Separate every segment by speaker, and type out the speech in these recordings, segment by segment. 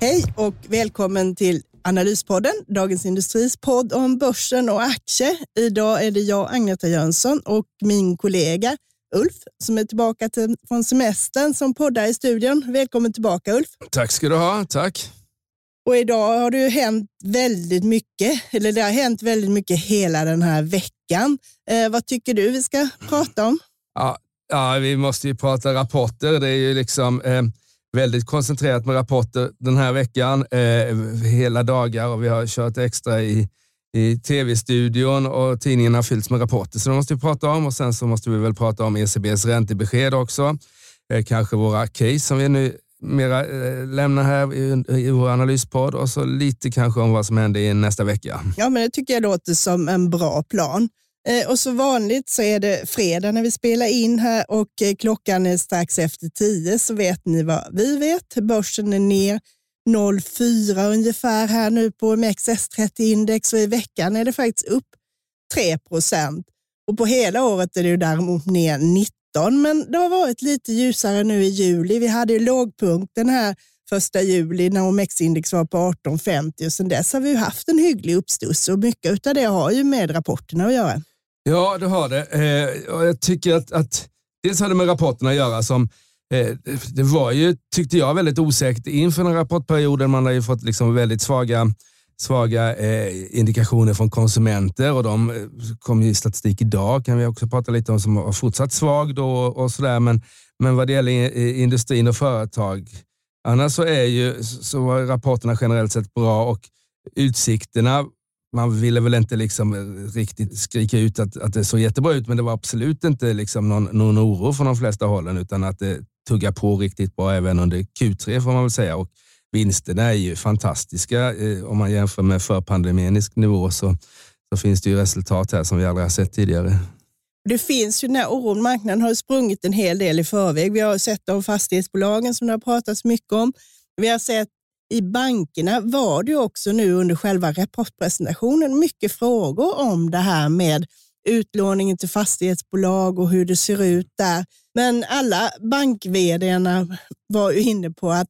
Speaker 1: Hej och välkommen till Analyspodden, Dagens Industris podd om börsen och aktier. Idag är det jag, Agneta Jönsson, och min kollega Ulf som är tillbaka till, från semestern som poddar i studion. Välkommen tillbaka Ulf.
Speaker 2: Tack ska du ha, tack.
Speaker 1: Och idag har det ju hänt väldigt mycket, eller det har hänt väldigt mycket hela den här veckan. Eh, vad tycker du vi ska prata om?
Speaker 2: Ja, ja, vi måste ju prata rapporter. Det är ju liksom eh, väldigt koncentrerat med rapporter den här veckan, eh, hela dagar och vi har kört extra i, i tv-studion och tidningen har fyllts med rapporter. Så det måste vi prata om och sen så måste vi väl prata om ECBs räntebesked också. Eh, kanske våra case som vi nu mera eh, lämnar här i, i vår analyspodd och så lite kanske om vad som händer i nästa vecka.
Speaker 1: Ja, men det tycker jag låter som en bra plan. Eh, och så vanligt så är det fredag när vi spelar in här och eh, klockan är strax efter tio så vet ni vad vi vet. Börsen är ner 0,4 ungefär här nu på OMXS30-index och i veckan är det faktiskt upp 3 procent. Och på hela året är det ju däremot ner 19, men det har varit lite ljusare nu i juli. Vi hade ju lågpunkten här första juli när OMX-index var på 18,50 och sedan dess har vi haft en hygglig uppstuss och mycket av det har ju med rapporterna att göra.
Speaker 2: Ja, det har det. Eh, och jag tycker att, att dels har det med rapporterna att göra som eh, det var ju, tyckte jag, väldigt osäkert inför den rapportperioden. Man har ju fått liksom väldigt svaga, svaga eh, indikationer från konsumenter och de eh, kom ju i statistik idag, kan vi också prata lite om, som har fortsatt svag då och sådär. Men, men vad det gäller industrin och företag, annars så är ju så var rapporterna generellt sett bra och utsikterna man ville väl inte liksom riktigt skrika ut att, att det såg jättebra ut, men det var absolut inte liksom någon, någon oro från de flesta hållen, utan att det tuggar på riktigt bra även under Q3 får man väl säga. Och vinsterna är ju fantastiska. Eh, om man jämför med förpandemisk nivå så, så finns det ju resultat här som vi aldrig har sett tidigare.
Speaker 1: Det finns ju den här oron. Marknaden har sprungit en hel del i förväg. Vi har sett om fastighetsbolagen som det har pratats mycket om. Vi har sett i bankerna var det också nu under själva rapportpresentationen mycket frågor om det här med utlåningen till fastighetsbolag och hur det ser ut där. Men alla bank var ju inne på att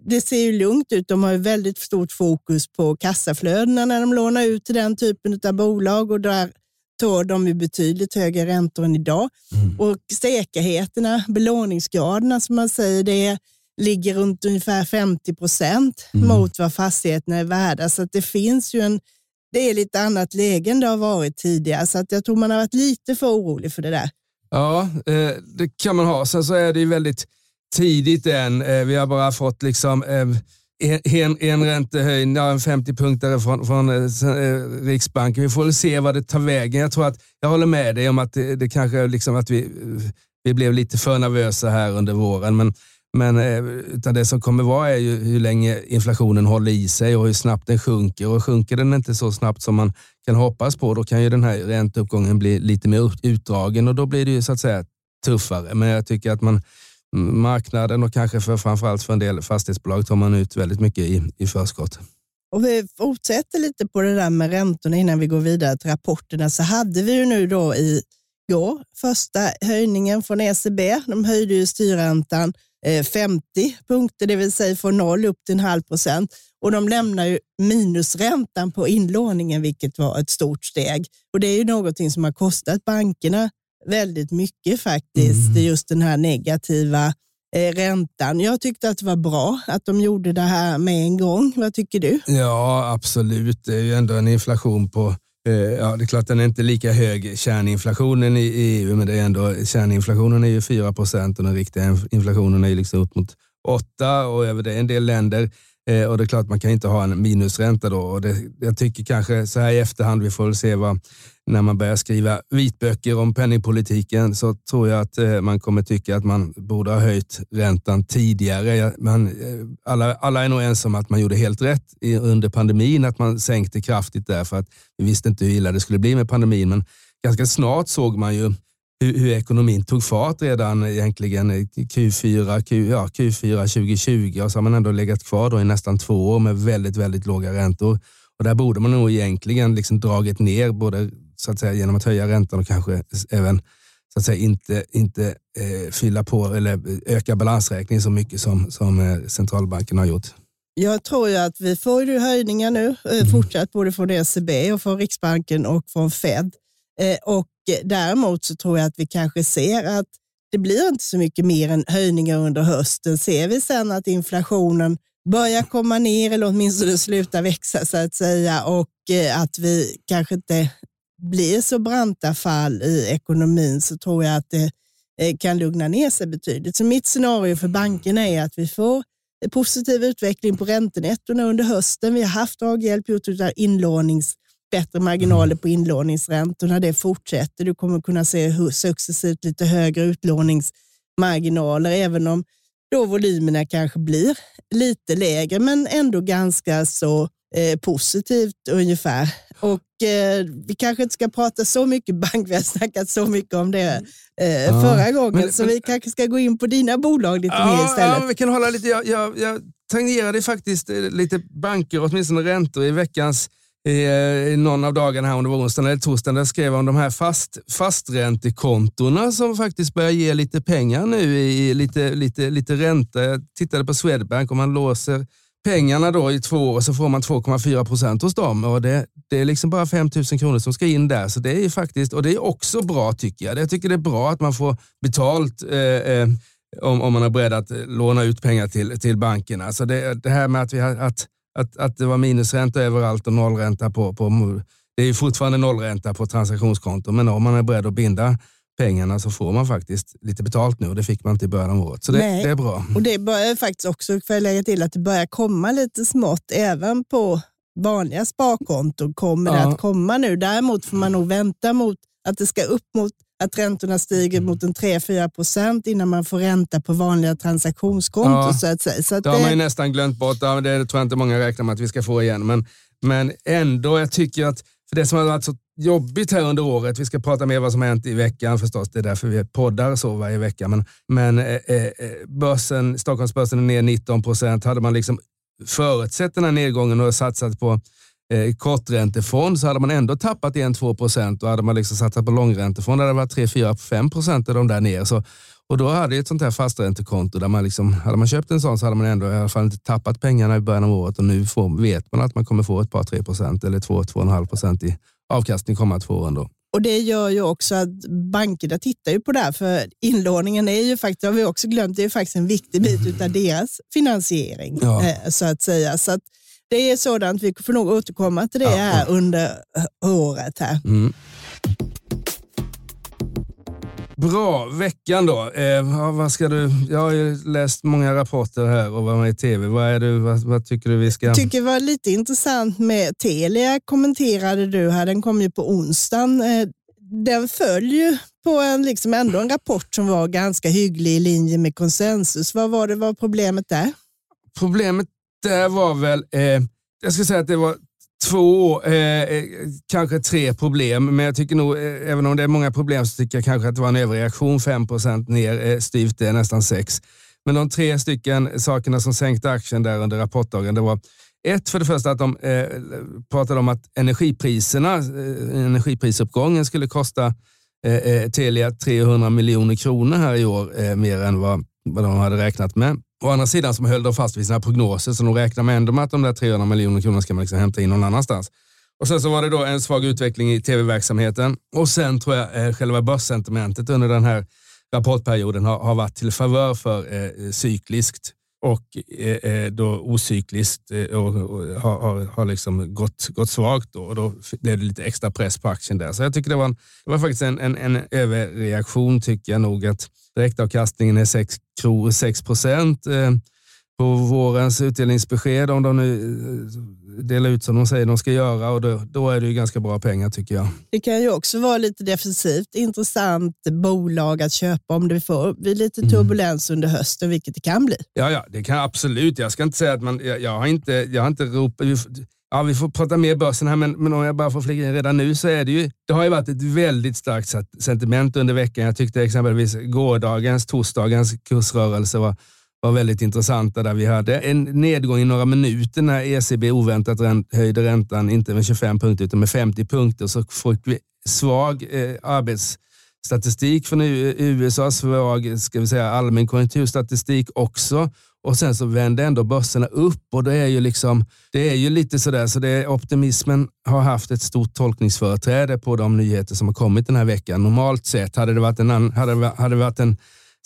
Speaker 1: det ser ju lugnt ut. De har ju väldigt stort fokus på kassaflödena när de lånar ut till den typen av bolag och där tar de ju betydligt högre räntor än idag. Mm. Och säkerheterna, belåningsgraderna som man säger, det ligger runt ungefär 50 procent mm. mot vad fastigheterna är värda. Så det finns ju en, det är lite annat läge än det har varit tidigare. Så att jag tror man har varit lite för orolig för det där.
Speaker 2: Ja, eh, det kan man ha. Sen så är det ju väldigt tidigt än. Eh, vi har bara fått liksom eh, en, en räntehöjning, en 50 punkter från, från eh, eh, Riksbanken. Vi får väl se vad det tar vägen. Jag tror att jag håller med dig om att det, det kanske liksom att vi, vi blev lite för nervösa här under våren. Men men eh, utan det som kommer vara är ju hur länge inflationen håller i sig och hur snabbt den sjunker. Och sjunker den inte så snabbt som man kan hoppas på, då kan ju den här ränteuppgången bli lite mer utdragen och då blir det ju så att säga tuffare. Men jag tycker att man marknaden och kanske för, framförallt för en del fastighetsbolag tar man ut väldigt mycket i, i förskott.
Speaker 1: Och vi fortsätter lite på det där med räntorna innan vi går vidare till rapporterna. Så hade vi ju nu då i går första höjningen från ECB. De höjde ju styrräntan eh, 50 punkter, det vill säga från noll upp till en halv procent. Och de lämnar ju minusräntan på inlåningen, vilket var ett stort steg. Och det är ju någonting som har kostat bankerna väldigt mycket faktiskt, mm. just den här negativa eh, räntan. Jag tyckte att det var bra att de gjorde det här med en gång. Vad tycker du?
Speaker 2: Ja, absolut. Det är ju ändå en inflation på Eh, ja, det är klart den är inte lika hög, kärninflationen i EU, men det är ändå, kärninflationen är ju 4 procent och den riktiga inflationen är liksom upp mot 8 och över det en del länder Eh, och det är klart man kan inte ha en minusränta då. Och det, jag tycker kanske så här i efterhand, vi får väl se vad, när man börjar skriva vitböcker om penningpolitiken så tror jag att eh, man kommer tycka att man borde ha höjt räntan tidigare. Man, eh, alla, alla är nog ens om att man gjorde helt rätt i, under pandemin, att man sänkte kraftigt där för att vi visste inte hur illa det skulle bli med pandemin. Men ganska snart såg man ju hur, hur ekonomin tog fart redan egentligen Q4, Q, ja, Q4 2020 och så har man ändå legat kvar då i nästan två år med väldigt, väldigt låga räntor. Och där borde man nog egentligen liksom dragit ner både så att säga, genom att höja räntan och kanske även så att säga, inte, inte eh, fylla på eller öka balansräkningen så mycket som, som eh, centralbanken har gjort.
Speaker 1: Jag tror ju att vi får ju höjningar nu, eh, mm. fortsatt både från ECB och från Riksbanken och från Fed. Eh, och däremot så tror jag att vi kanske ser att det blir inte så mycket mer än höjningar under hösten. Ser vi sen att inflationen börjar komma ner eller åtminstone slutar växa så att säga och eh, att vi kanske inte blir så branta fall i ekonomin så tror jag att det eh, kan lugna ner sig betydligt. Så mitt scenario för bankerna är att vi får positiv utveckling på räntenettorna under hösten. Vi har haft draghjälp gjort av inlånings, bättre marginaler mm. på inlåningsräntorna. Det fortsätter. Du kommer kunna se successivt lite högre utlåningsmarginaler, även om då volymerna kanske blir lite lägre, men ändå ganska så eh, positivt ungefär. Och eh, vi kanske inte ska prata så mycket bank, vi har snackat så mycket om det eh, ja, förra gången, men, så men, vi kanske ska gå in på dina bolag lite ja, mer istället.
Speaker 2: Ja, vi kan hålla lite, jag, jag, jag tangerade faktiskt eh, lite banker, åtminstone räntor i veckans i, eh, i någon av dagarna här, om det var onsdagen eller torsdagen, där jag skrev om de här fast, fasträntekontona som faktiskt börjar ge lite pengar nu i lite, lite, lite ränta. Jag tittade på Swedbank och man låser pengarna då i två år så får man 2,4 procent hos dem. Och det, det är liksom bara 5 000 kronor som ska in där. Så det är faktiskt, och det är också bra tycker jag. Jag tycker det är bra att man får betalt eh, eh, om, om man är beredd att låna ut pengar till, till bankerna. Så det, det här med att, vi har, att, att, att det var minusränta överallt och nollränta på, på det är fortfarande nollränta på transaktionskonto, men om man är beredd att binda pengarna så får man faktiskt lite betalt nu och det fick man inte i början av året. Så det, det är bra.
Speaker 1: Och det börjar faktiskt också, får jag lägga till, att det börjar komma lite smått även på vanliga sparkonton kommer ja. det att komma nu. Däremot får man nog vänta mot att det ska upp mot att räntorna stiger mot en 3-4 procent innan man får ränta på vanliga transaktionskonton. Ja. Så att säga. Så att
Speaker 2: det har man ju nästan glömt bort. Det tror jag inte många räknar med att vi ska få igen. Men, men ändå, jag tycker att för det som har varit så jobbigt här under året. Vi ska prata mer vad som har hänt i veckan förstås. Det är därför vi poddar så varje vecka. Men, men eh, eh, börsen, Stockholmsbörsen är ner 19 procent. Hade man liksom förutsett den här nedgången och satsat på eh, korträntefond så hade man ändå tappat 1-2 procent och hade man liksom satsat på långräntefond hade det varit 3-4-5 procent de där ner. Så, och då hade ett sånt här fasträntekonto där man liksom, hade man köpt en sån så hade man ändå i alla fall inte tappat pengarna i början av året och nu får, vet man att man kommer få ett par, tre procent eller 2-2,5 procent i avkastning kommande två åren. Då.
Speaker 1: Och Det gör ju också att bankerna tittar ju på det här, för inlåningen är ju faktiskt, har vi också glömt, det är faktiskt en viktig bit av deras finansiering. Ja. Eh, så att säga. Så att det är sådant, vi får nog återkomma till det ja. här under året. här. Mm.
Speaker 2: Bra, veckan då. Eh, vad ska du, jag har ju läst många rapporter här och varit med i tv. Vad, är du, vad, vad, tycker du vi ska... Jag
Speaker 1: tycker det var lite intressant med Telia kommenterade du här. Den kom ju på onsdagen. Eh, den följer på en, liksom ändå en rapport som var ganska hygglig i linje med konsensus. Vad var det var problemet där?
Speaker 2: Problemet där var väl, eh, jag ska säga att det var två, eh, eh, kanske tre problem. Men jag tycker nog, eh, även om det är många problem, så tycker jag kanske att det var en överreaktion. 5% ner, eh, styvt det är nästan 6. Men de tre stycken sakerna som sänkte aktien där under rapportdagen, det var ett, för det första att de eh, pratade om att energipriserna, eh, energiprisuppgången skulle kosta eh, eh Telia 300 miljoner kronor här i år, eh, mer än vad, vad de hade räknat med. Å andra sidan så höll de fast vid sina prognoser, så de räknar med ändå med att de där 300 miljoner kronor ska man liksom hämta in någon annanstans. Och Sen så var det då en svag utveckling i tv-verksamheten och sen tror jag eh, själva börssentimentet under den här rapportperioden har, har varit till favör för eh, cykliskt och eh, eh då ocykliskt eh, och, och, har, har, har liksom gått, gått svagt. Då, och då blev det lite extra press på aktien där. Så jag tycker det var, en, det var faktiskt en, en, en överreaktion tycker jag nog att direktavkastningen är 6, 6 procent. Eh, på vårens utdelningsbesked om de nu eh, delar ut som de säger de ska göra och då, då är det ju ganska bra pengar tycker jag.
Speaker 1: Det kan ju också vara lite defensivt intressant bolag att köpa om det får bli lite mm. turbulens mm. under hösten, vilket det kan bli.
Speaker 2: Ja, ja, det kan absolut. Jag ska inte säga att man, jag, jag har inte, jag har inte ropat, Ja, vi får prata mer börsen här, men, men om jag bara får flika in redan nu så är det ju, det har ju varit ett väldigt starkt sentiment under veckan. Jag tyckte exempelvis gårdagens, torsdagens kursrörelse var var väldigt intressanta där vi hade en nedgång i några minuter när ECB oväntat höjde räntan, inte med 25 punkter utan med 50 punkter. Så fick vi svag eh, arbetsstatistik från USA, svag ska vi säga, allmän konjunkturstatistik också. Och sen så vände ändå börserna upp och det är ju, liksom, det är ju lite sådär, så det är optimismen har haft ett stort tolkningsföreträde på de nyheter som har kommit den här veckan. Normalt sett hade det varit en, hade hade det varit en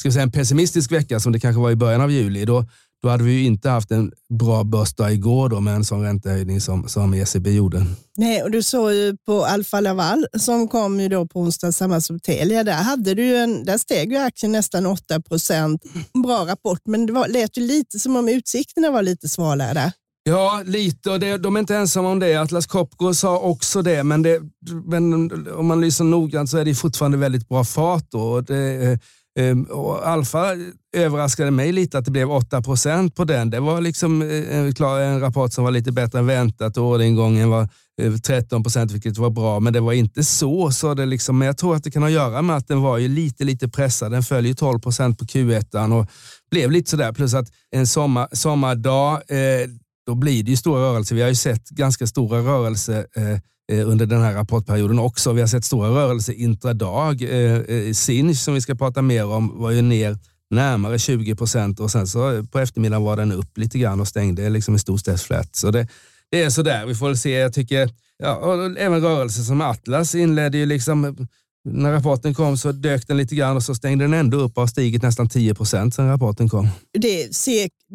Speaker 2: ska vi säga, en pessimistisk vecka som det kanske var i början av juli, då, då hade vi ju inte haft en bra börsdag igår då med en sån räntehöjning som, som ECB gjorde.
Speaker 1: Nej, och du såg ju på Alfa Laval som kom ju då på onsdag samma som Telia. Där, hade du en, där steg ju aktien nästan 8 procent. Bra rapport, men det var, lät ju lite som om utsikterna var lite svalare där.
Speaker 2: Ja, lite och det, de är inte ensamma om det. Atlas Copco sa också det, men, det, men om man lyssnar noggrant så är det fortfarande väldigt bra fart. Då. Det, Ehm, Ehm, och Alfa överraskade mig lite att det blev 8 procent på den. Det var liksom eh, en rapport som var lite bättre än väntat och orderingången var eh, 13 procent vilket var bra, men det var inte så. så det liksom, men jag tror att det kan ha att göra med att den var ju lite, lite pressad. Den följer 12 procent på Q1 och blev lite sådär. Plus att en sommar, sommardag, eh, då blir det ju stora rörelser. Vi har ju sett ganska stora rörelser Eh, Eh, under den här rapportperioden också. Vi har sett stora rörelser intradag. Eh, eh, Sinch som vi ska prata mer om var ju ner närmare 20 procent och sen så på eftermiddagen var den upp lite grann och stängde liksom i stort sett flat. Så det, det är sådär. Vi får väl se. Jag tycker, ja, även rörelser som Atlas inledde ju liksom när rapporten kom så dök den lite grann och så stängde den ändå upp och har stigit nästan 10 procent sedan rapporten kom.
Speaker 1: Det,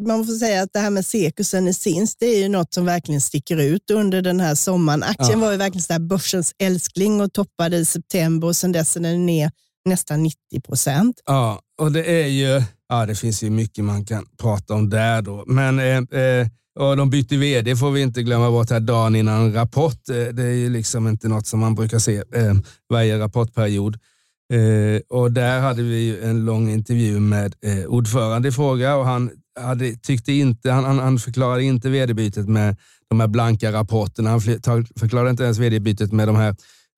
Speaker 1: man får säga att det här med Sekusen i Sins, det är ju något som verkligen sticker ut under den här sommaren. Aktien ja. var ju verkligen så börsens älskling och toppade i september och sedan dess är den ner nästan 90 procent.
Speaker 2: Ja, och det är ju, ja det finns ju mycket man kan prata om där då, men eh, eh, och de bytte vd får vi inte glömma bort här dagen innan rapport. Eh, det är ju liksom inte något som man brukar se eh, varje rapportperiod. Eh, och där hade vi en lång intervju med eh, ordförande i fråga och han, hade, tyckte inte, han, han förklarade inte vd-bytet med de här blanka rapporterna. Han förklarade inte ens vd-bytet med de här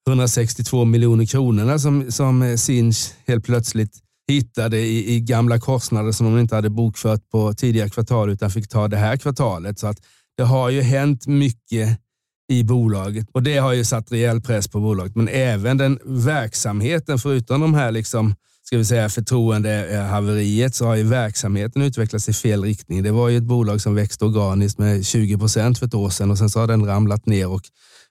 Speaker 2: 162 miljoner kronorna som, som eh, Sinch helt plötsligt hittade i, i, gamla kostnader som de inte hade bokfört på tidigare kvartal utan fick ta det här kvartalet. Så att det har ju hänt mycket i bolaget och det har ju satt rejäl press på bolaget. Men även den verksamheten, förutom de här liksom, ska vi säga förtroendehaveriet, så har ju verksamheten utvecklats i fel riktning. Det var ju ett bolag som växte organiskt med 20 procent för ett år sedan och sen så har den ramlat ner och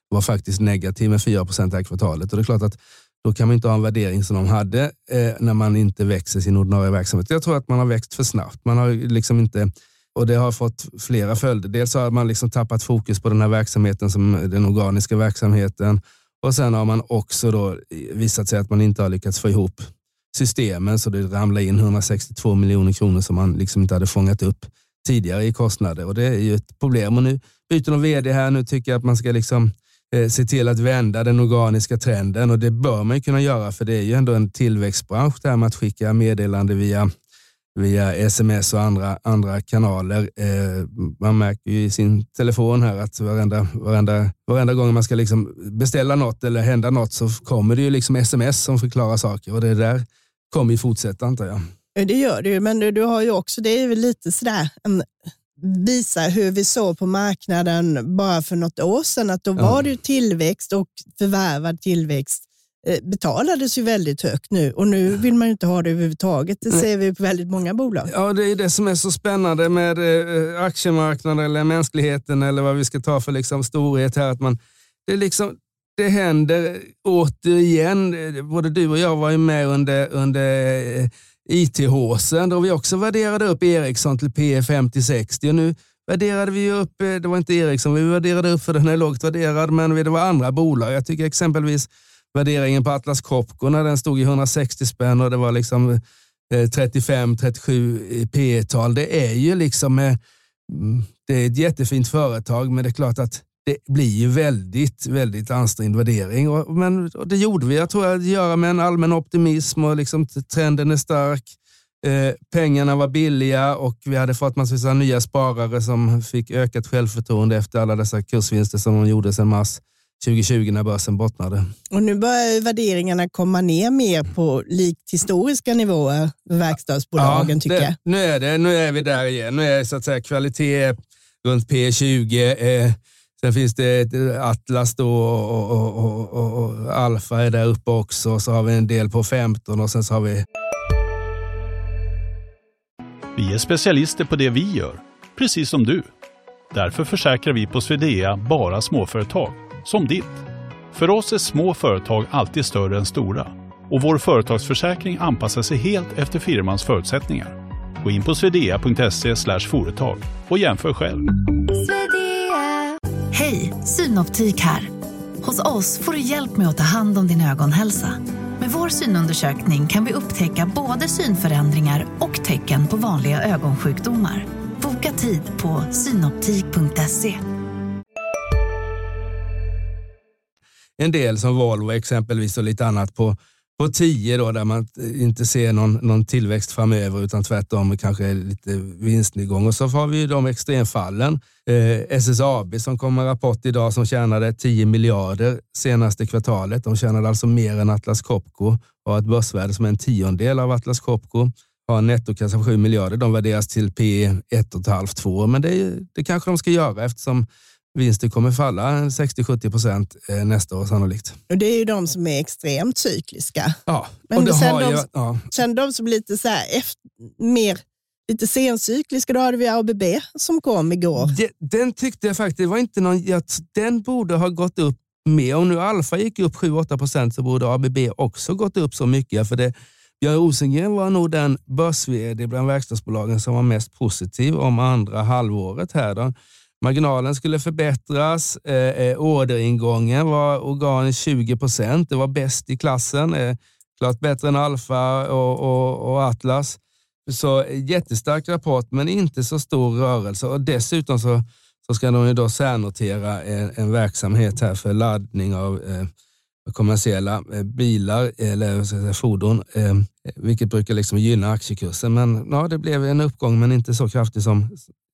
Speaker 2: var faktiskt negativ med 4 procent det här kvartalet. Och det är klart att då kan man inte ha en värdering som de hade eh, när man inte växer sin ordinarie verksamhet. Jag tror att man har växt för snabbt. Man har liksom inte, och det har fått flera följder. Dels har man liksom tappat fokus på den här verksamheten, som den organiska verksamheten. Och sen har man också då visat sig att man inte har lyckats få ihop systemen, så det ramlar in 162 miljoner kronor som man liksom inte hade fångat upp tidigare i kostnader. Och Det är ju ett problem. Och nu byter de vd här. Nu tycker jag att man ska liksom Eh, se till att vända den organiska trenden och det bör man kunna göra för det är ju ändå en tillväxtbransch det här med att skicka meddelande via, via sms och andra, andra kanaler. Eh, man märker ju i sin telefon här att varenda, varenda, varenda gång man ska liksom beställa något eller hända något så kommer det ju liksom sms som förklarar saker och det där kommer ju fortsätta antar jag.
Speaker 1: Det gör det ju, men du, du har ju också, det är ju lite sådär en visa hur vi såg på marknaden bara för något år sedan, att då var det tillväxt och förvärvad tillväxt eh, betalades ju väldigt högt nu och nu vill man inte ha det överhuvudtaget. Det ser vi på väldigt många bolag.
Speaker 2: Ja, det är det som är så spännande med eh, aktiemarknaden eller mänskligheten eller vad vi ska ta för liksom storhet här. Att man, det, liksom, det händer återigen. Både du och jag var ju med under, under eh, IT-håsen då vi också värderade upp Ericsson till P 50-60 och nu värderade vi upp, eh, det var inte Ericsson vi värderade upp för den är lågt värderad, men det var andra bolag. Jag tycker exempelvis värderingen på Atlas Copco när den stod i 160 spänn och det var liksom 35-37 P tal Det är ju liksom eh, mm, det är ett jättefint företag, men det är klart att det blir ju väldigt, väldigt ansträngd värdering. Och, men och det gjorde vi, jag tror att göra med en allmän optimism och liksom trenden är stark. Eh, pengarna var billiga och vi hade fått massa nya sparare som fick ökat självförtroende efter alla dessa kursvinster som de gjorde sedan mars 2020 när börsen bottnade.
Speaker 1: Och nu börjar värderingarna komma ner mer på likt historiska nivåer verkstadsbolagen ja, tycker
Speaker 2: det,
Speaker 1: jag.
Speaker 2: Nu är, det, nu är vi där igen. Nu är så att säga kvalitet runt P20. Eh, sen finns det Atlas då och, och, och, och, Alfa är där uppe också. Så har vi en del på 15 och sen så har vi...
Speaker 3: Vi är specialister på det vi gör, precis som du. Därför försäkrar vi på Swedea bara småföretag, som ditt. För oss är små företag alltid större än stora och vår företagsförsäkring anpassar sig helt efter firmans förutsättningar. Gå in på swedea.se företag och jämför själv.
Speaker 4: Hej, Synoptik här. Hos oss får du hjälp med att ta hand om din ögonhälsa. Med vår synundersökning kan vi upptäcka både synförändringar och tecken på vanliga ögonsjukdomar. Boka tid på synoptik.se.
Speaker 2: En del som Volvo exempelvis och lite annat på på 10 då, där man inte ser någon, någon tillväxt framöver utan tvärtom kanske lite vinstnedgång. Och så har vi de extremfallen. Eh, SSAB som kom med rapport idag som tjänade 10 miljarder senaste kvartalet. De tjänade alltså mer än Atlas Copco och har ett börsvärde som är en tiondel av Atlas Copco. Har en nettokassa på 7 miljarder. De värderas till P 1,5-2, men det, det kanske de ska göra eftersom vinsten kommer falla 60-70 procent eh, nästa år sannolikt.
Speaker 1: Och det är ju de som är extremt cykliska.
Speaker 2: Ja,
Speaker 1: Men
Speaker 2: och det
Speaker 1: sen,
Speaker 2: har
Speaker 1: de,
Speaker 2: ju, ja.
Speaker 1: sen de som lite så efter, mer lite sencykliska, då hade vi ABB som kom igår.
Speaker 2: Den tyckte jag faktiskt, det var inte någon, den borde ha gått upp mer. Om nu Alfa gick upp 7-8 procent så borde ABB också gått upp så mycket. För det, Björn Rosengren var nog den börs bland verkstadsbolagen som var mest positiv om andra halvåret. här. Då. Marginalen skulle förbättras. Eh, eh orderingången var organiskt 20 procent. Det var bäst i klassen. Eh, klart bättre än Alfa och, och, och, Atlas. Så eh, jättestark rapport, men inte så stor rörelse. Och Dessutom så, så ska de ju då särnotera en, en verksamhet här för laddning av eh, kommersiella eh, bilar eller säga, fordon, eh, vilket brukar liksom gynna aktiekursen. Men ja, det blev en uppgång, men inte så kraftig som,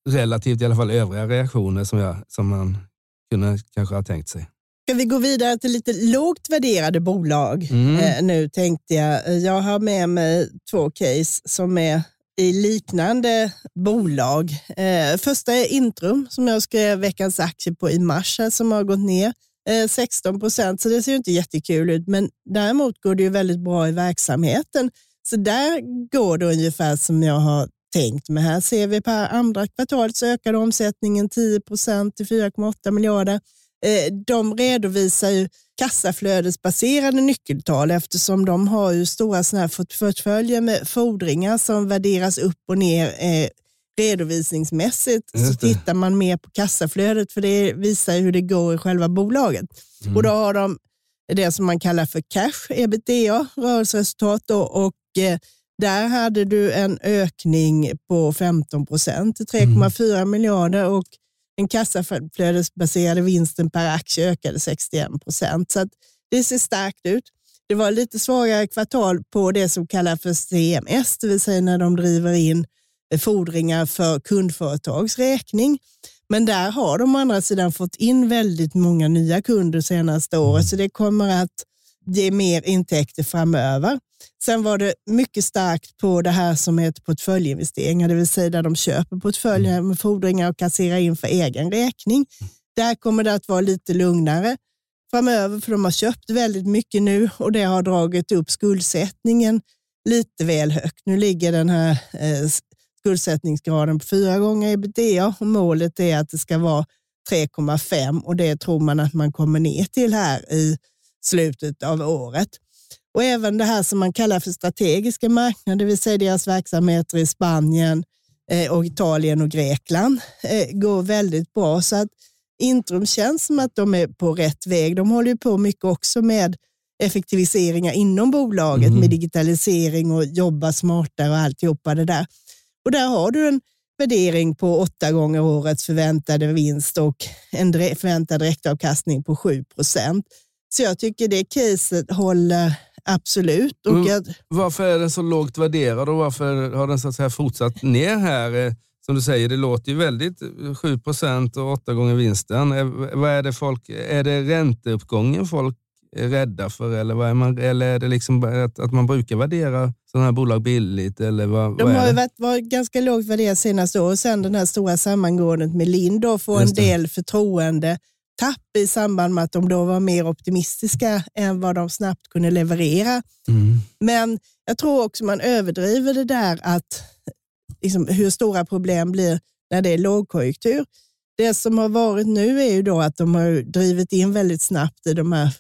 Speaker 2: relativt i alla fall övriga reaktioner som, jag, som man kunde kanske ha tänkt sig.
Speaker 1: Ska vi gå vidare till lite lågt värderade bolag? Mm. Eh, nu tänkte jag. Jag har med mig två case som är i liknande bolag. Eh, första är Intrum som jag skrev veckans aktie på i mars här, som har gått ner eh, 16 procent, så det ser inte jättekul ut. Men däremot går det ju väldigt bra i verksamheten. Så där går det ungefär som jag har tänkt. Men här ser vi per andra kvartalet så ökade omsättningen 10 procent till 4,8 miljarder. Eh, de redovisar ju kassaflödesbaserade nyckeltal eftersom de har ju stora såna här portföljer med fordringar som värderas upp och ner eh, redovisningsmässigt. Så tittar man mer på kassaflödet för det visar hur det går i själva bolaget. Mm. Och då har de det som man kallar för cash, ebitda, rörelseresultat och eh, där hade du en ökning på 15 procent till 3,4 mm. miljarder och den kassaflödesbaserade vinsten per aktie ökade 61 procent. Så det ser starkt ut. Det var lite svagare kvartal på det som kallas för CMS, det vill säga när de driver in fordringar för kundföretags räkning. Men där har de å andra sidan fått in väldigt många nya kunder senaste året, mm. så det kommer att ge mer intäkter framöver. Sen var det mycket starkt på det här som heter portföljinvesteringar, det vill säga där de köper portföljer mm. med fordringar och kasserar in för egen räkning. Där kommer det att vara lite lugnare framöver, för de har köpt väldigt mycket nu och det har dragit upp skuldsättningen lite väl högt. Nu ligger den här eh, skuldsättningsgraden på fyra gånger ebitda och målet är att det ska vara 3,5 och det tror man att man kommer ner till här i slutet av året. Och även det här som man kallar för strategiska marknader, det vill säga deras verksamheter i Spanien, eh, och Italien och Grekland, eh, går väldigt bra. Så att Intrum känns som att de är på rätt väg. De håller på mycket också med effektiviseringar inom bolaget
Speaker 2: Mhm.
Speaker 1: med digitalisering och jobba smartare och alltihopa det där. Och där har du en värdering på åtta gånger årets förväntade vinst och en förväntad direktavkastning på 7 procent. Så jag tycker det caset håller absolut. Och
Speaker 2: Mm.
Speaker 1: jag,
Speaker 2: Varför är den så lågt värderad och varför har den så att säga fortsatt ner här? Eh, Som du säger, det låter ju väldigt eh, 7 procent och åtta gånger vinsten. Eh, Vad är det folk, är det ränteuppgången folk är rädda för eller, vad är, man, eller är det liksom att, att man brukar värdera sådana här bolag billigt? Eller vad,
Speaker 1: de
Speaker 2: vad
Speaker 1: har varit, varit ganska lågt värderade senaste år och sen den här stora sammangåendet med Lind då får en del förtroende tapp i samband med att de då var mer optimistiska än vad de snabbt kunde leverera.
Speaker 2: Mm.
Speaker 1: Men jag tror också man överdriver det där att liksom, hur stora problem blir när det är lågkonjunktur. Det som har varit nu är ju då att de har drivit in väldigt snabbt i de här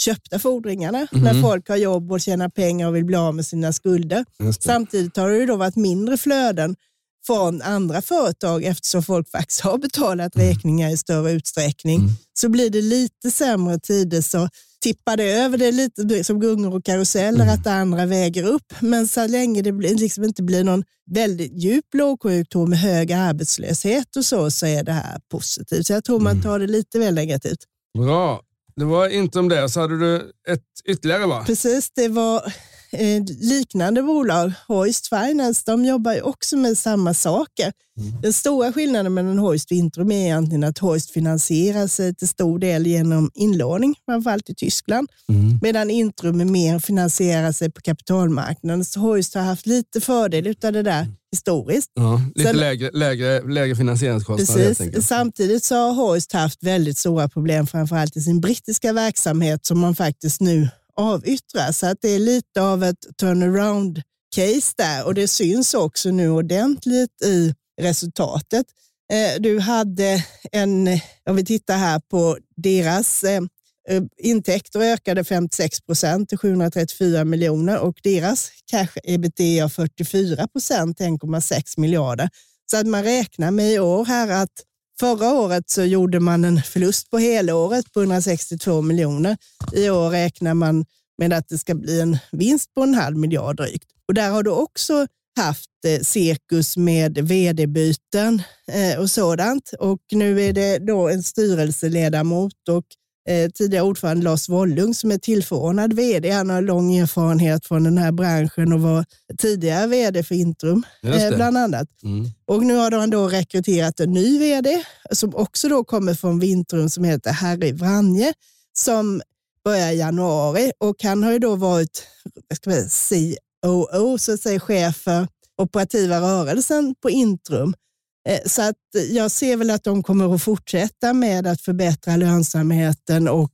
Speaker 1: köpta fordringarna när
Speaker 2: Mhm.
Speaker 1: folk har jobb och tjänar pengar och vill bli av med sina skulder. Samtidigt har det ju då varit mindre flöden från andra företag eftersom folk faktiskt har betalat räkningar i större utsträckning.
Speaker 2: Mm.
Speaker 1: Så blir det lite sämre tider så tippar det över. Det är lite som gungor och karuseller
Speaker 2: Mm.
Speaker 1: att det andra väger upp. Men så länge det liksom inte blir någon väldigt djup lågkonjunktur med hög arbetslöshet och så, så är det här positivt. Så jag tror man
Speaker 2: Mm.
Speaker 1: tar det lite väl negativt.
Speaker 2: Bra. Det var inte om det. Så hade du ett ytterligare va?
Speaker 1: Precis, det var eh, liknande bolag. Hoist Finance, de jobbar ju också med samma saker. Den stora skillnaden mellan Hoist och Intrum är egentligen att Hoist finansierar sig till stor del genom inlåning, framförallt i Tyskland,
Speaker 2: Mm.
Speaker 1: medan Intrum är mer finansierar sig på kapitalmarknaden. Så Hoist har haft lite fördel av det där historiskt.
Speaker 2: Ja, lite
Speaker 1: Sen-
Speaker 2: lägre, lägre, lägre finansieringskostnader
Speaker 1: Precis. Samtidigt så har Hoist haft väldigt stora problem, framförallt i sin brittiska verksamhet som man faktiskt nu avyttra, Så att det är lite av ett turnaround-case där och det syns också nu ordentligt i resultatet. Eh, du hade en, om vi tittar här på deras eh, eh, intäkter ökade 56 procent till 734 miljoner och deras cash ebitda 44 procent till 1,6 miljarder. Så att man räknar med i år här att förra året så gjorde man en förlust på helåret på 162 miljoner. I år räknar man med att det ska bli en vinst på en halv miljard drygt. Och där har du också haft eh, cirkus med vd-byten eh, och sådant. Och nu är det då en styrelseledamot och eh, tidigare ordförande Lars Wollung som är tillförordnad vd. Han har lång erfarenhet från den här branschen och var tidigare vd för Intrum eh, bland annat.
Speaker 2: Mm.
Speaker 1: Och nu har han då rekryterat en ny vd som också då kommer från Vintrum som heter Harry Vranje som börjar i januari och han har ju då varit ska säga, COO, så att säga chef för operativa rörelsen på Intrum. Eh, Så att jag ser väl att de kommer att fortsätta med att förbättra lönsamheten och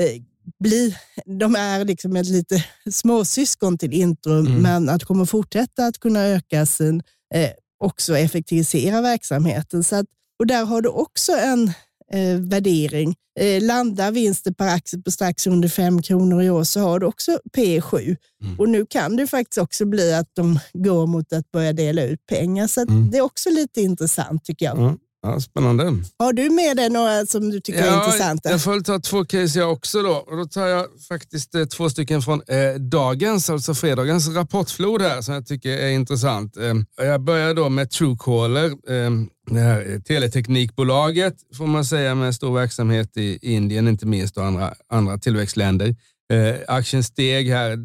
Speaker 1: eh, bli, de är liksom ett lite småsyskon till Intrum,
Speaker 2: Mm.
Speaker 1: men att kommer fortsätta att kunna öka sin, eh, också effektivisera verksamheten. Så att, och där har du också en eh, värdering. Eh, landar vinsten per aktie på strax under 5 kronor i år så har du också P 7.
Speaker 2: Mm.
Speaker 1: Och nu kan det faktiskt också bli att de går mot att börja dela ut pengar. Så
Speaker 2: Mm.
Speaker 1: det är också lite intressant tycker jag.
Speaker 2: Ja, ja, spännande.
Speaker 1: Har du med dig några som du tycker är intressanta?
Speaker 2: Jag får ta två case jag också då. Och då tar jag faktiskt eh, två stycken från eh, dagens, alltså fredagens rapportflod här som jag tycker är intressant. Eh, jag börjar då med Truecaller, eh, det här eh, teleteknikbolaget får man säga med stor verksamhet i Indien inte minst och andra, andra tillväxtländer. Eh, aktien steg här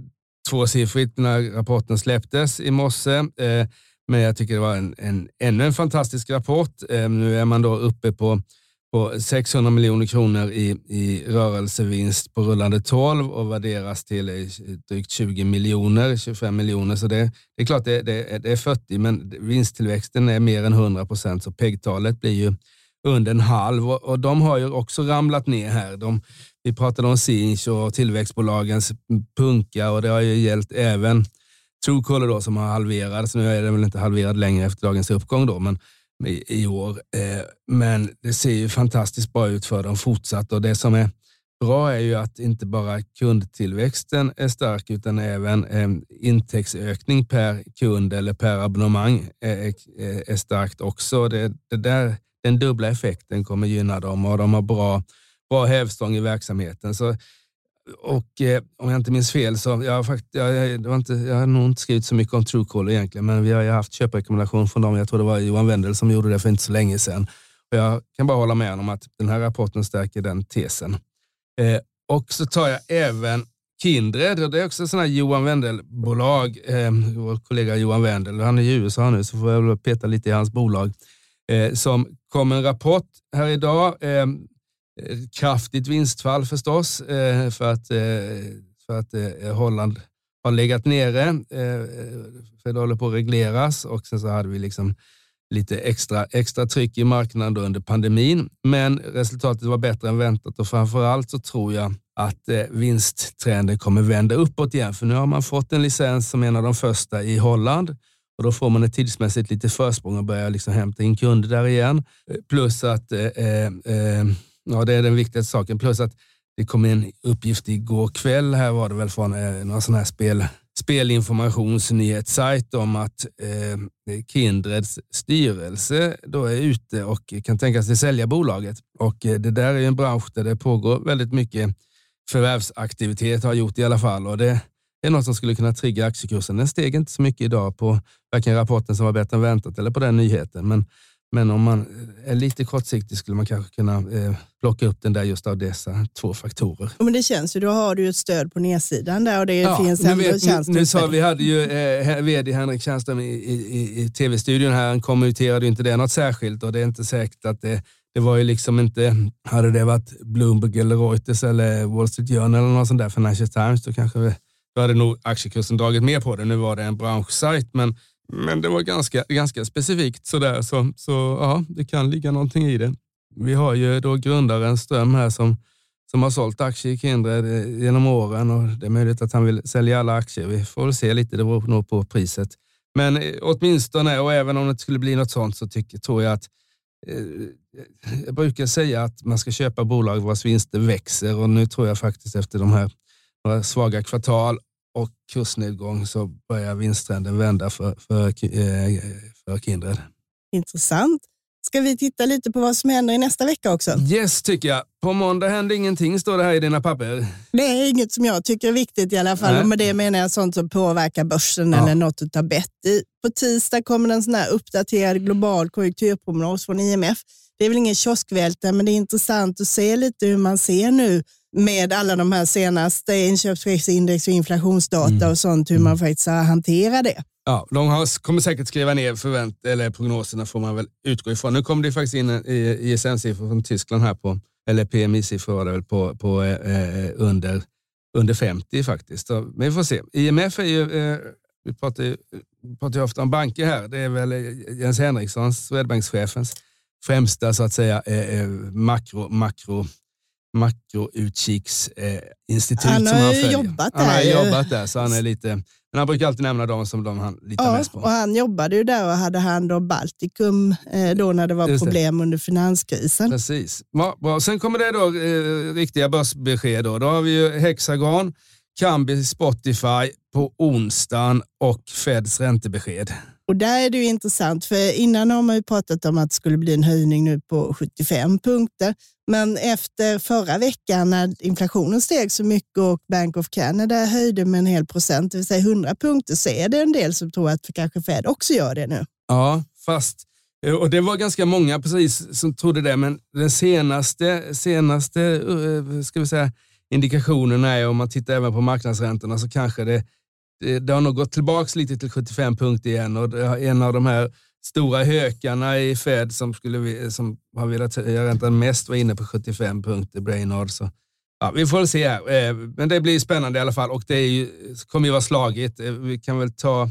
Speaker 2: tvåsiffrigt när rapporten släpptes i morse. Men jag tycker det var en, en, ännu en fantastisk rapport. Ehm, nu är man då uppe på på 600 miljoner kronor i, i rörelsevinst på rullande 12 och värderas till eh, drygt 20 miljoner, 25 miljoner. Så det, det är klart det, det, det är 40 men vinsttillväxten är mer än 100 procent så PEG-talet blir ju under en halv och, och de har ju också ramlat ner här. De, vi pratade om Sinch och tillväxtbolagens punka och det har ju gällt även Truecaller då som har halverats. Nu är den väl inte halverad längre efter dagens uppgång då, men i, i år. Eh, men det ser ju fantastiskt bra ut för dem fortsatt och det som är bra är ju att inte bara kundtillväxten är stark utan även eh, intäktsökning per kund eller per abonnemang är, är, är starkt också. Det, det där, den dubbla effekten kommer gynna dem och de har bra, bra hävstång i verksamheten. Så och eh, om jag inte minns fel så jag har, fakt, jag, det var inte, jag har nog inte skrivit så mycket om Truecaller egentligen, men vi har ju haft köprekommendation från dem. Jag tror det var Johan Wendel som gjorde det för inte så länge sedan. Och jag kan bara hålla med om att den här rapporten stärker den tesen. Eh, och så tar jag även Kindred, det är också sådana Johan Wendel-bolag. Eh, vår kollega Johan Wendel, han är i USA nu så får jag väl peta lite i hans bolag. Eh, som kom en rapport här idag. Eh, Eh, kraftigt vinstfall förstås eh, för att, eh, för att Holland har legat nere. För det håller på att regleras och sen så hade vi liksom lite extra, extra tryck i marknaden under pandemin. Men resultatet var bättre än väntat och framför allt så tror jag att vinsttrenden kommer vända uppåt igen. För nu har man fått en licens som en av de första i Holland och då får man ett tidsmässigt lite försprång och börjar liksom hämta in kunder där igen. Plus att, eh, eh, ja det är den viktigaste saken, plus att det kom en uppgift igår kväll, här var det väl från eh, någon sån här spel spelinformationsnyhetssajt om att eh, Kindreds styrelse då är ute och kan tänka sig sälja bolaget. Och eh, Det där är en bransch där det pågår väldigt mycket förvärvsaktivitet, har gjort i alla fall. Och Det är något som skulle kunna trigga aktiekursen. Den steg inte så mycket idag på varken rapporten som var bättre än väntat eller på den nyheten. Men men om man är lite kortsiktig skulle man kanske kunna eh, plocka upp den där just av dessa två faktorer.
Speaker 1: men det känns ju, då har du ett stöd på nedsidan där och det ja, finns ändå vet,
Speaker 2: chans nu, nu sa Vi hade ju eh, vd Henrik Tjärnström i, i, i tv-studion här, han kommenterade inte det något särskilt och det är inte säkert att det det var ju liksom inte, hade det varit Bloomberg eller Reuters eller Wall Street Journal eller något sånt där, Financial Times, då kanske vi, då hade nog aktiekursen dragit mer på det. Nu var det en branschsajt, men men det var ganska, ganska specifikt sådär, så, så ja, det kan ligga någonting i det. Vi har ju då grundaren Ström här som, som har sålt aktier i Kindred eh, genom åren och det är möjligt att han vill sälja alla aktier. Vi får väl se lite, det beror nog på priset. Men eh, åtminstone, och även om det skulle bli något sånt, så tycker, tror jag att eh, jag brukar säga att man ska köpa bolag vars vinster växer och nu tror jag faktiskt efter de här några svaga kvartal och kursnedgång så börjar vinsttrenden vända för, för, eh, för Kindred.
Speaker 1: Intressant. Ska vi titta lite på vad som händer i nästa vecka också?
Speaker 2: Yes, tycker jag. På måndag händer ingenting, står det här i dina papper.
Speaker 1: Det är inget som jag tycker är viktigt i alla fall. Och med det menar jag sånt som påverkar börsen ja. eller något att ta bett i. På tisdag kommer en sån här uppdaterad global konjunkturprognos från IMF. Det är väl ingen kioskvältare, men det är intressant att se lite hur man ser nu med alla de här senaste inköpschefsindex och inflationsdata mm. och sånt, hur man faktiskt har hanterat det.
Speaker 2: Ja, de har, kommer säkert skriva ner förvänt eller prognoserna får man väl utgå ifrån. Nu kommer det faktiskt in ISM-siffror från Tyskland här på, eller PMI-siffror på, på eh, under, under 50 faktiskt. Så, men vi får se. IMF är ju, eh, vi pratar ju, pratar ju ofta om banker här, det är väl Jens Henriksson, Swedbankschefens främsta så att säga eh, eh makro, makro makroutkiksinstitut.
Speaker 1: han har ju jobbat där.
Speaker 2: Han har jobbat där, så han är lite... Men han brukar alltid nämna dem som de han litar ja, mest på.
Speaker 1: Och han jobbade ju där och hade hand om Baltikum eh, då när det var Just problem det. under finanskrisen.
Speaker 2: Precis. Ja, bra. Sen kommer det då eh, riktiga börsbesked. Då. då har vi ju Hexagon, Kambi, Spotify på onsdagen och Feds räntebesked.
Speaker 1: Och där är det ju intressant, för innan har man ju pratat om att det skulle bli en höjning nu på 75 punkter. Men efter förra veckan när inflationen steg så mycket och Bank of Canada höjde med en hel procent, det vill säga 100 punkter, så är det en del som tror att kanske Fed också gör det nu.
Speaker 2: Ja, fast eh, och det var ganska många precis som trodde det, men den senaste, senaste eh, ska vi säga, indikationen är, om man tittar även på marknadsräntorna, så kanske det Eh, det har nog gått tillbaka lite till 75 punkter igen och en av de här stora hökarna i Fed som, skulle, eh, som har velat höja räntan mest var inne på 75 punkter, Brainard. Så, ja, vi får väl se här. Eh, men det blir spännande i alla fall och det är ju, kommer ju vara slagigt. Vi kan väl ta,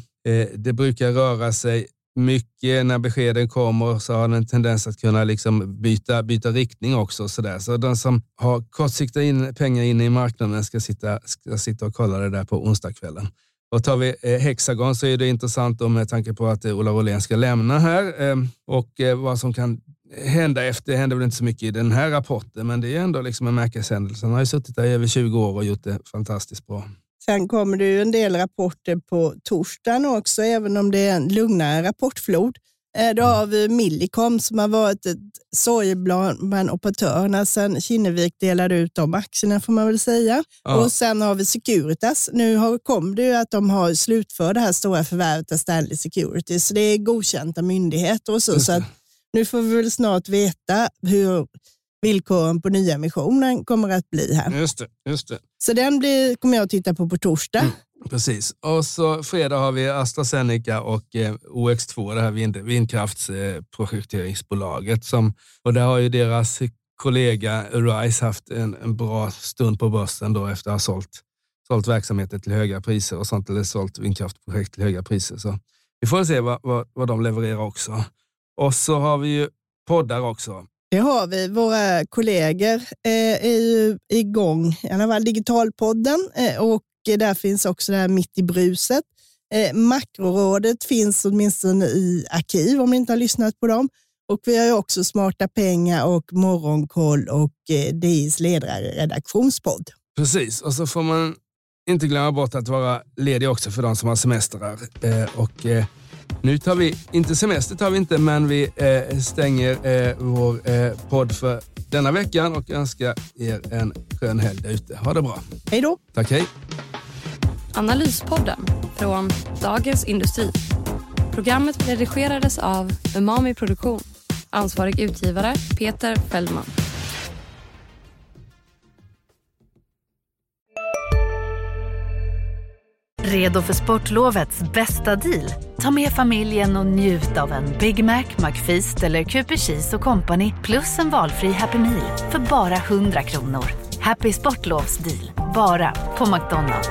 Speaker 2: det brukar röra sig mycket när beskeden kommer så har den en tendens att kunna liksom byta, byta riktning också. Så, där. så den som har kortsiktiga in, pengar inne i marknaden ska sitta, ska sitta och kolla det där på onsdagskvällen. Och tar vi eh, Hexagon så är det intressant med tanke på att eh, Ola Rolén ska lämna här ehm, och eh, vad som kan hända efter. Det händer väl inte så mycket i den här rapporten, men det är ändå liksom en märkeshändelse. Han har ju suttit där i över 20 år och gjort det fantastiskt bra.
Speaker 1: Sen kommer det ju en del rapporter på torsdagen också, även om det är en lugnare rapportflod. Eh, Då har vi Millicom som har varit ett sorgeblad bland operatörerna sedan Kinnevik delade ut de aktierna får man väl säga.
Speaker 2: Ja.
Speaker 1: Och sen har vi Securitas. Nu har, kom det ju att de har slutfört det här stora förvärvet av Stanley Security, så det är godkända myndigheter och så. Så att nu får vi väl snart veta hur villkoren på nyemissionen kommer att bli här.
Speaker 2: Just det, just det.
Speaker 1: Så den blir, kommer jag att titta på på torsdag.
Speaker 2: Mm. Precis. Och så fredag har vi AstraZeneca och eh, OX2, det här vind, vindkraftsprojekteringsbolaget. som, och där har ju deras kollega Arise haft en, en bra stund på börsen då efter att ha sålt, sålt verksamheter till höga priser och sånt, eller sålt vindkraftprojekt till höga priser. Så vi får se vad, vad, vad de levererar också. Och så har vi ju poddar också.
Speaker 1: Det har vi. Våra kollegor eh, är ju igång, i alla fall Digitalpodden eh, och där finns också det här Mitt i bruset. Eh, Makrorådet finns åtminstone i arkiv om ni inte har lyssnat på dem. Och vi har också Smarta pengar och Morgonkoll och eh, DIs ledarredaktionspodd.
Speaker 2: Precis, och så får man inte glömma bort att vara ledig också för de som har semestrar. Eh, och, eh, nu tar vi, inte semester tar vi inte, men vi eh, stänger eh, vår eh, podd för denna veckan och önskar er en skön helg där ute. Ha det bra.
Speaker 1: Hej då!
Speaker 2: Tack, hej.
Speaker 5: Analyspodden från Dagens Industri. Programmet redigerades av Umami Produktion. Ansvarig utgivare Peter Fellman.
Speaker 4: Redo för sportlovets bästa deal? Ta med familjen och njut av en Big Mac, McFeast eller Cooper Cheese Company plus en valfri Happy Meal för bara 100 kronor. Happy Sportlovs deal, bara på McDonalds.